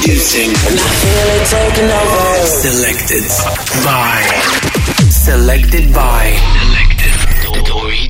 Introducing. And I feel it taking over. Selected by. Selected by. Selected. Dori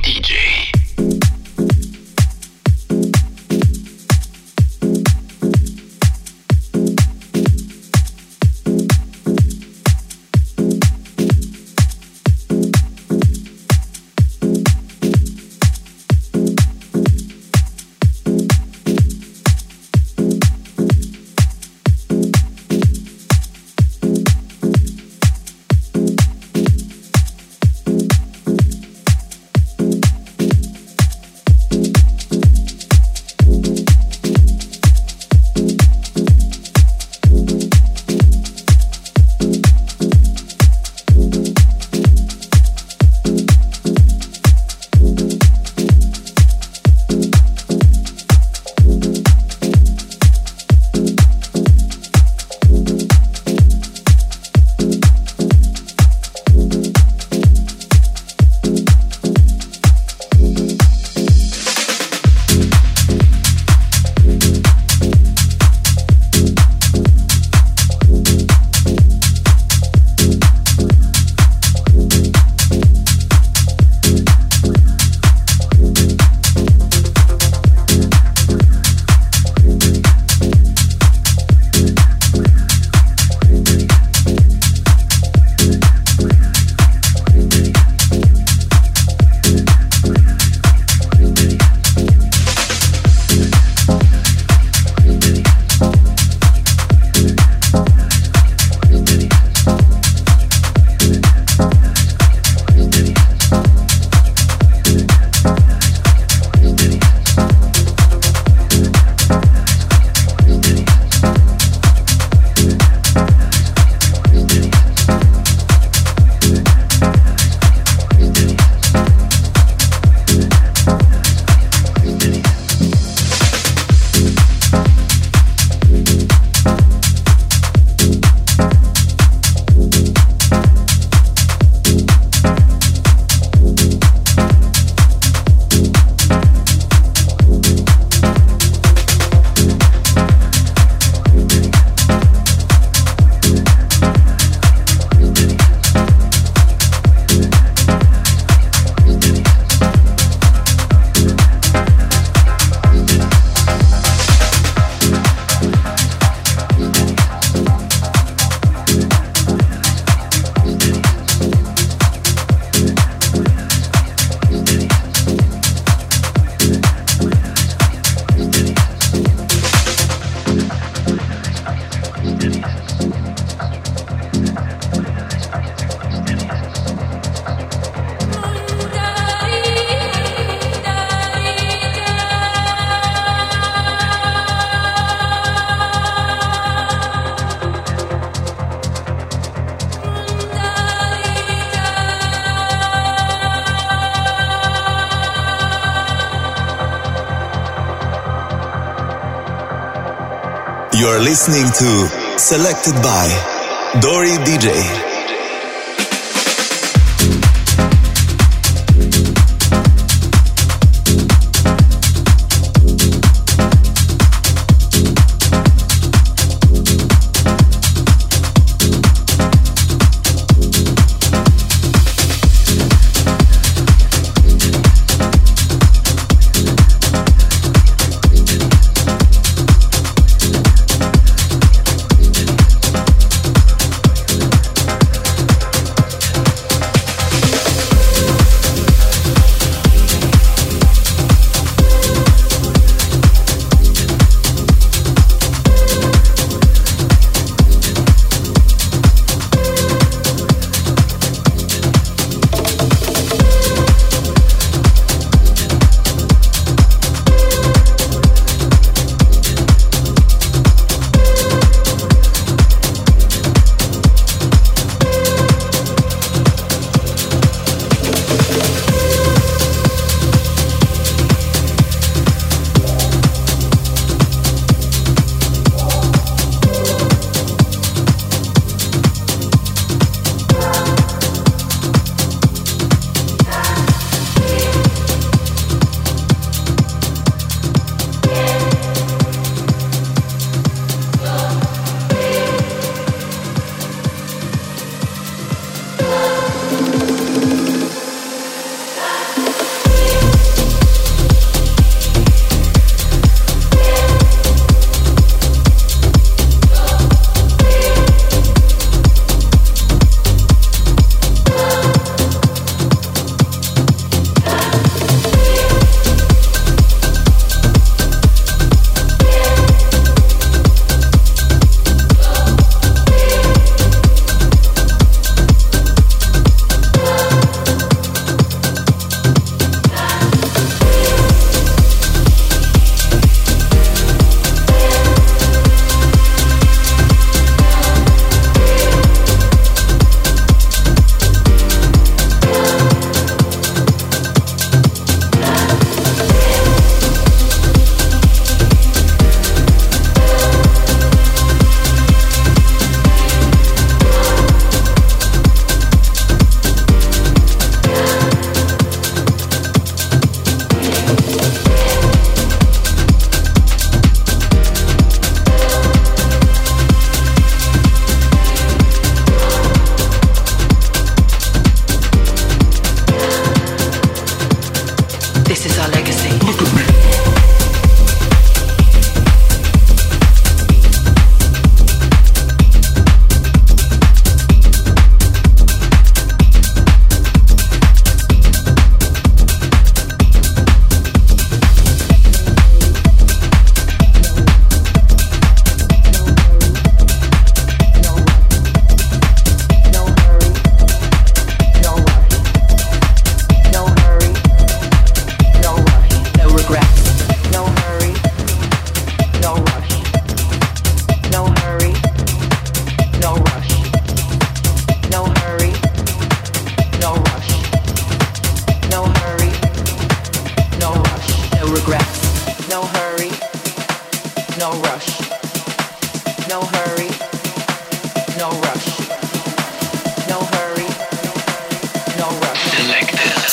listening to Selected by Dori DJ.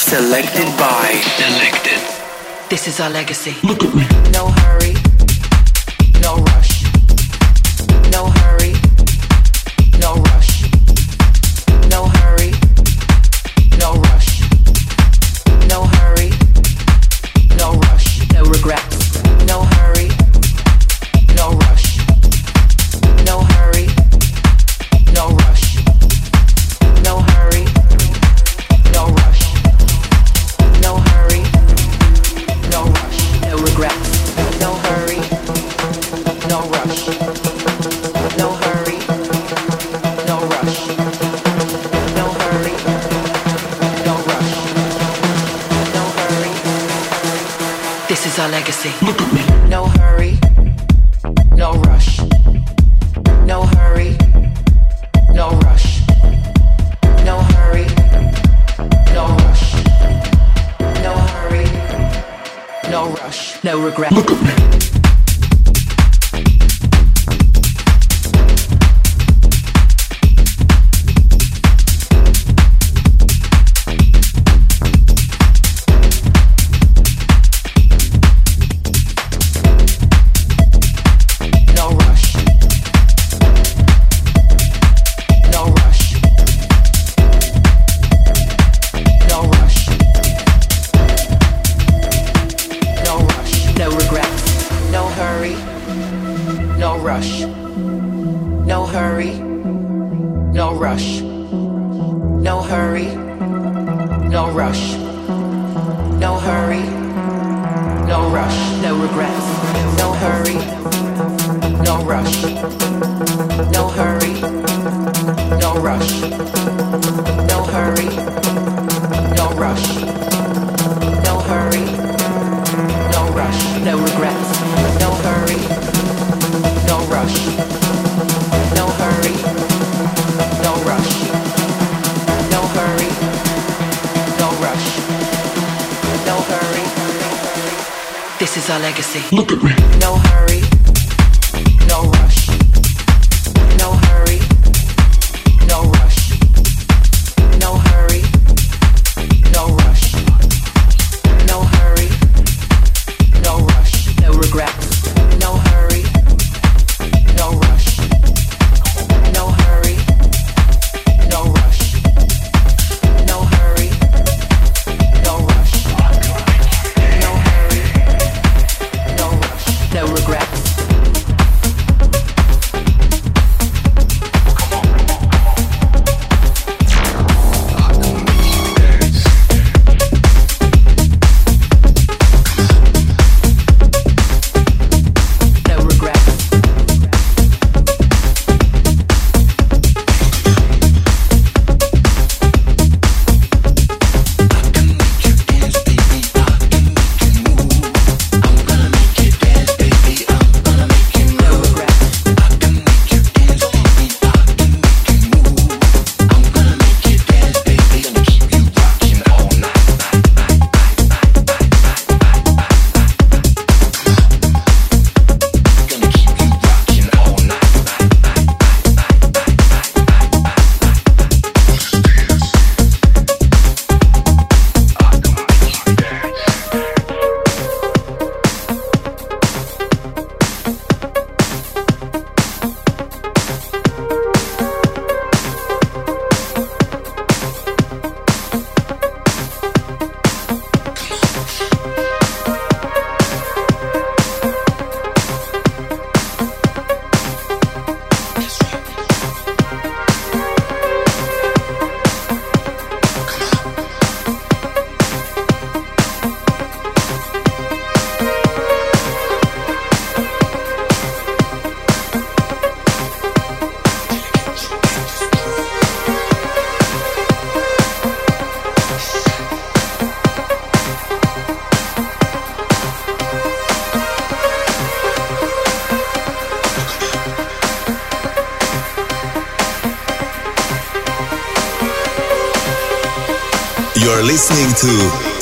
Selected by. Selected. This is our legacy. Look at me. No hurry.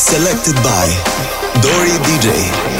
Selected by Dori DJ.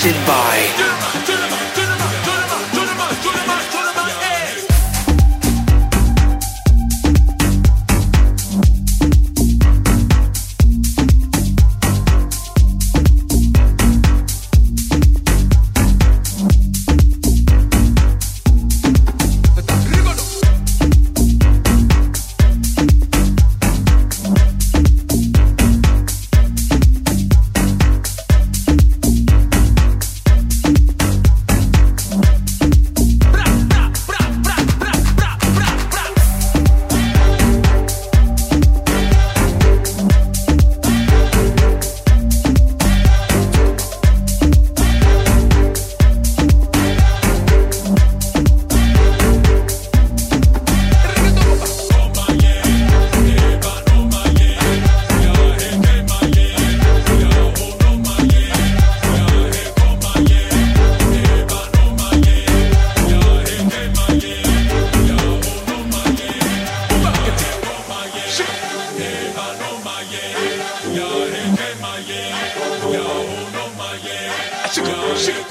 Selected by shit.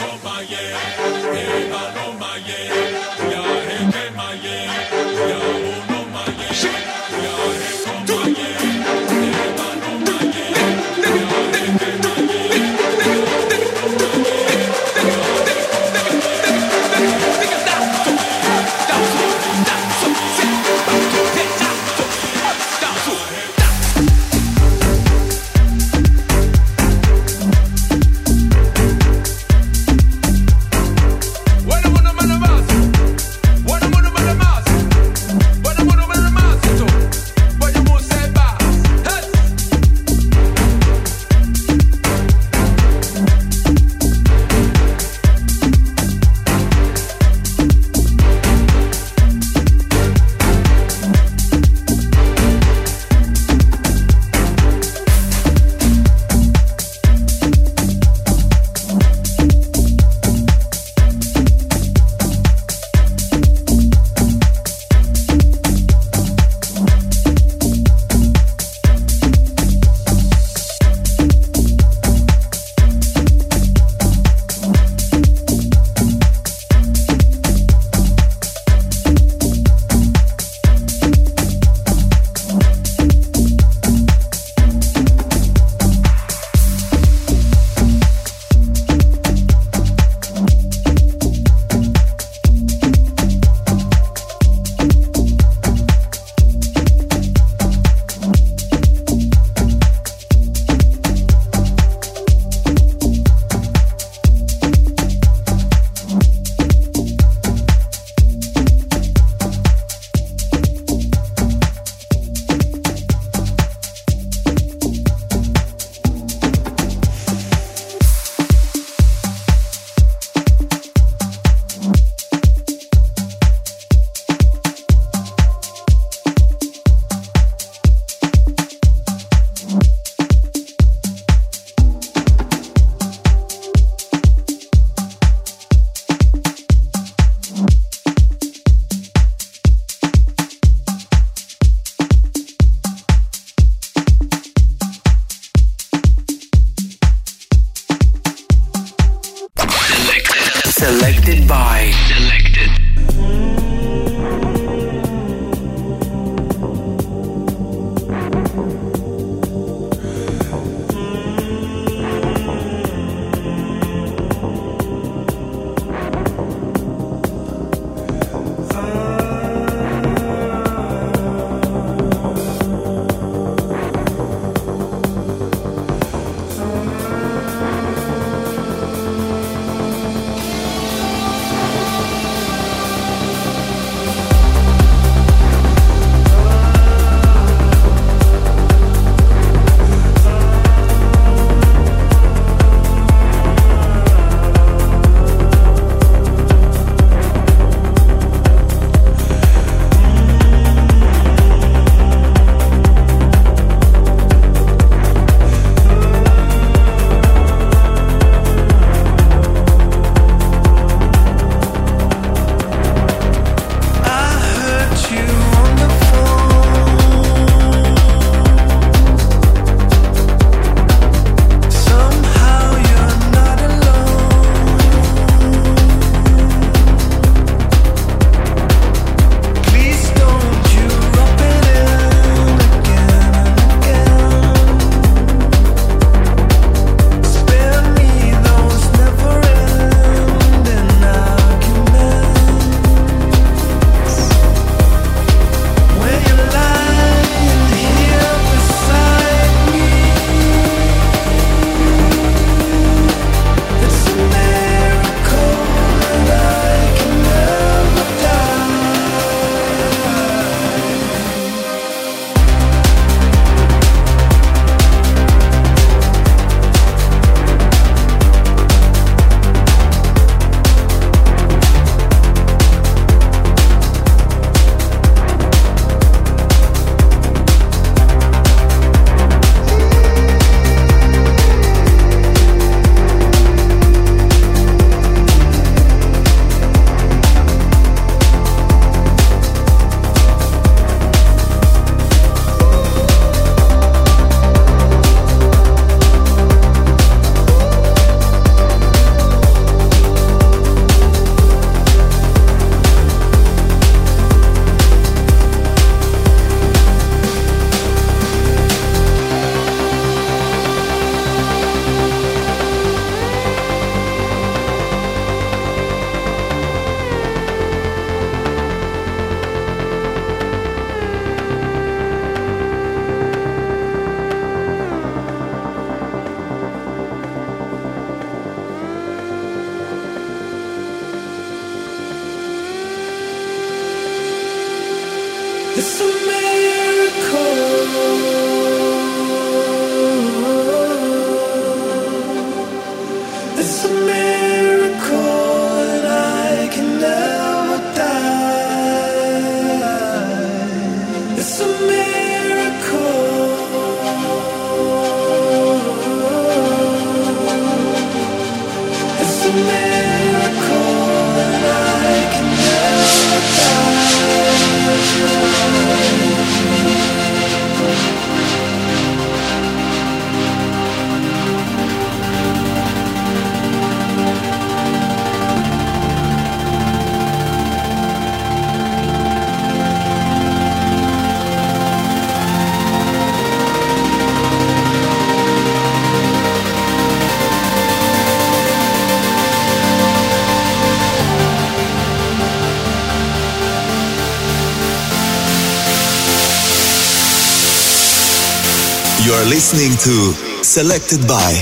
Listening to Selected by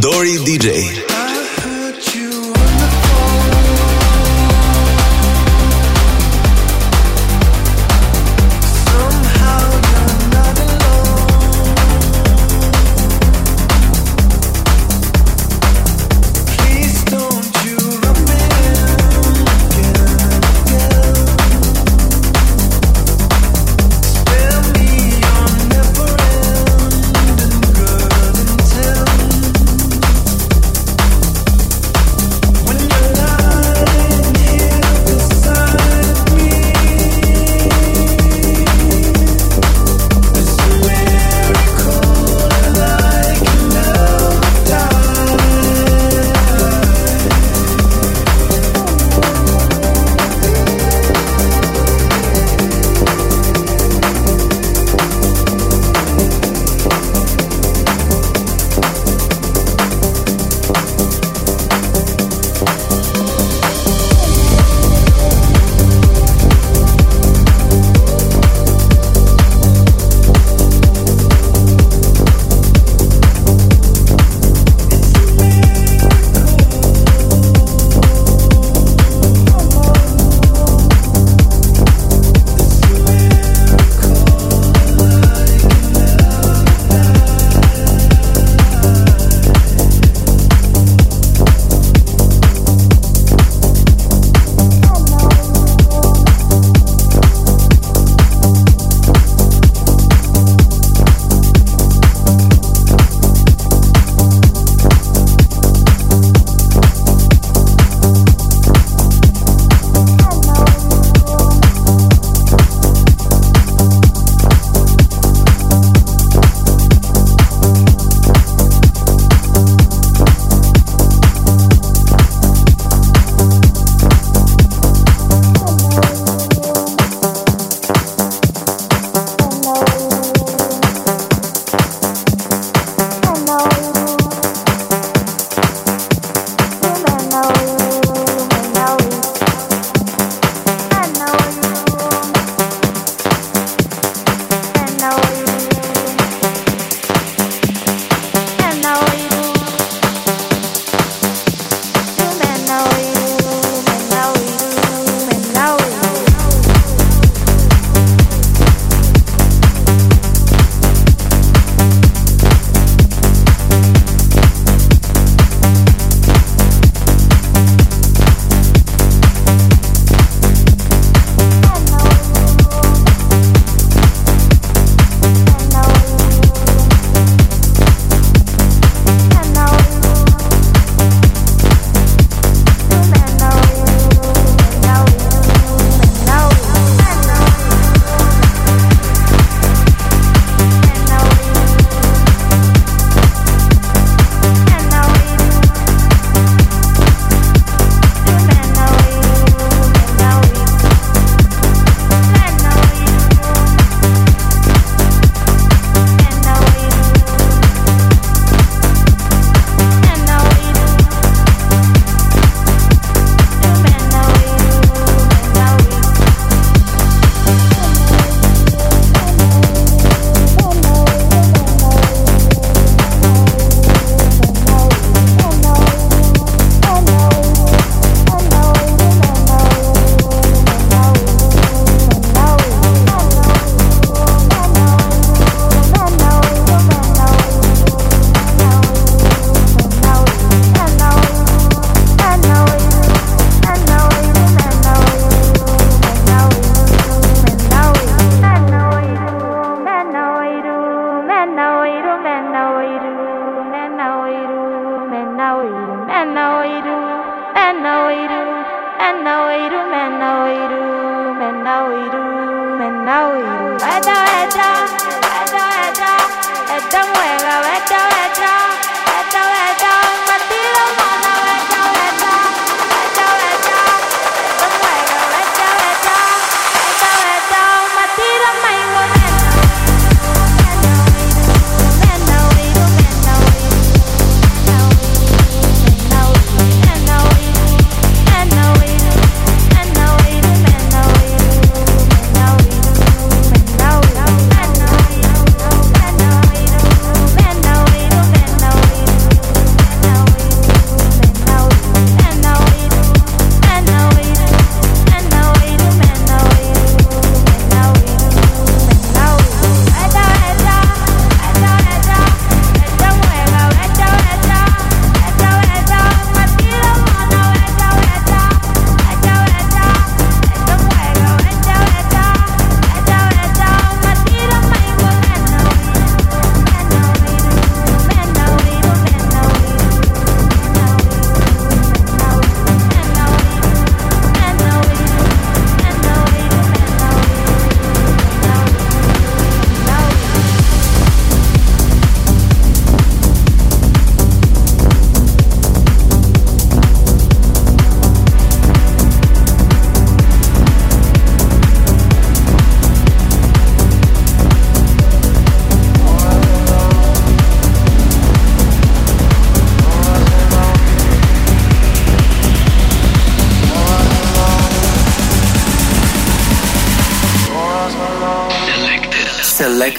Dori DJ.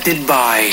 Selected by.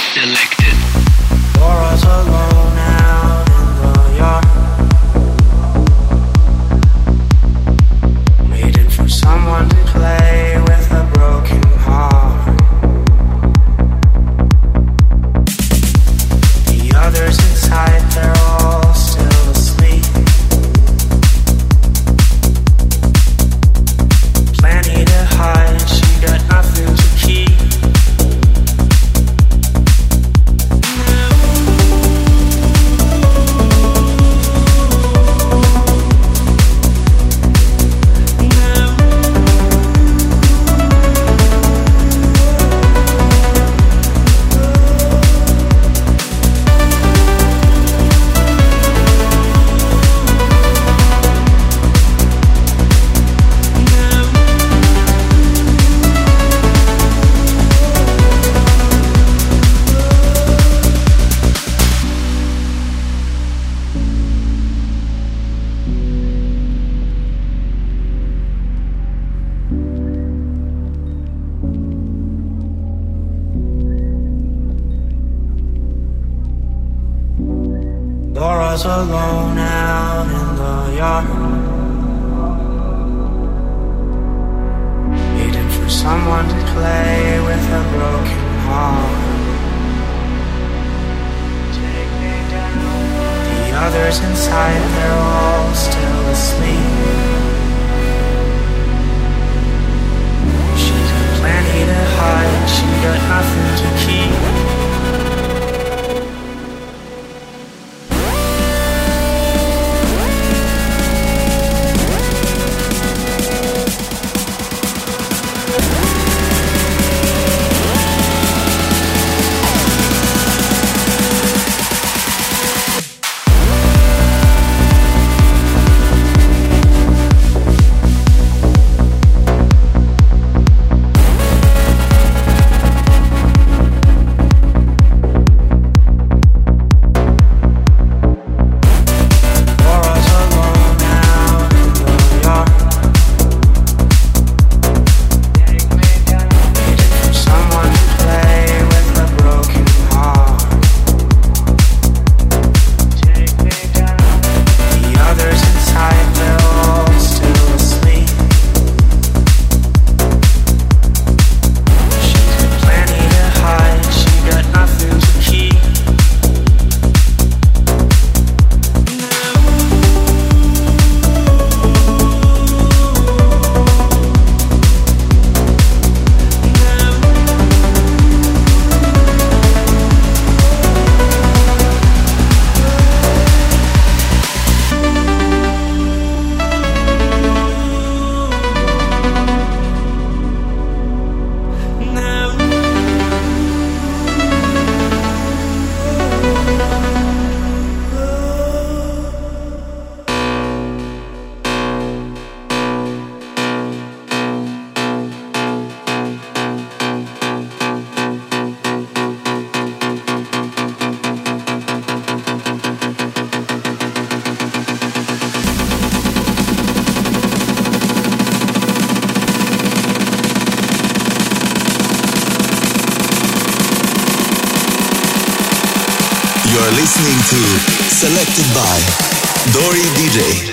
Selected by Dori DJ.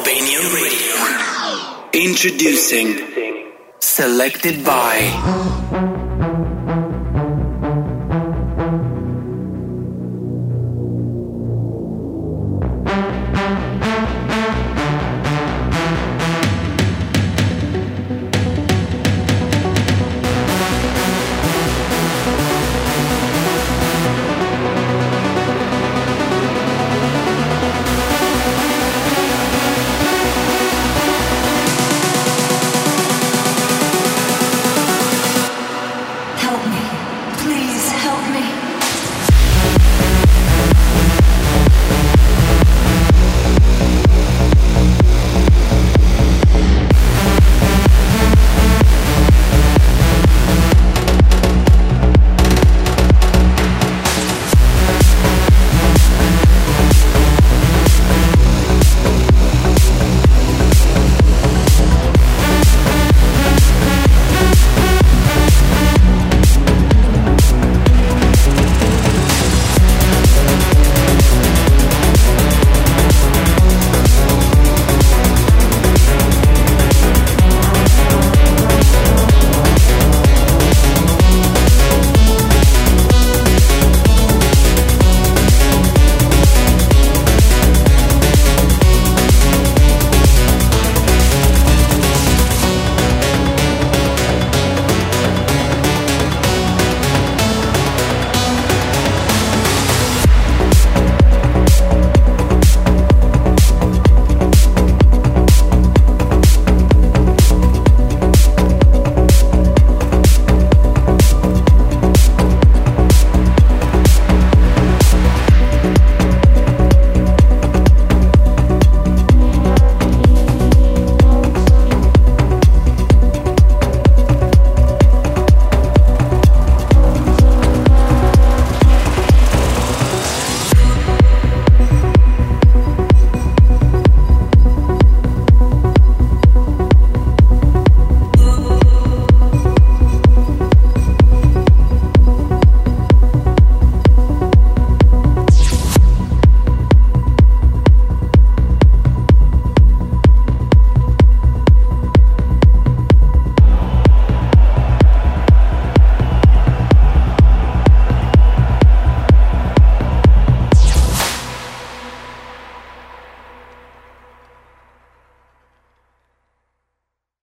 Albanian Radio. Introducing Selected by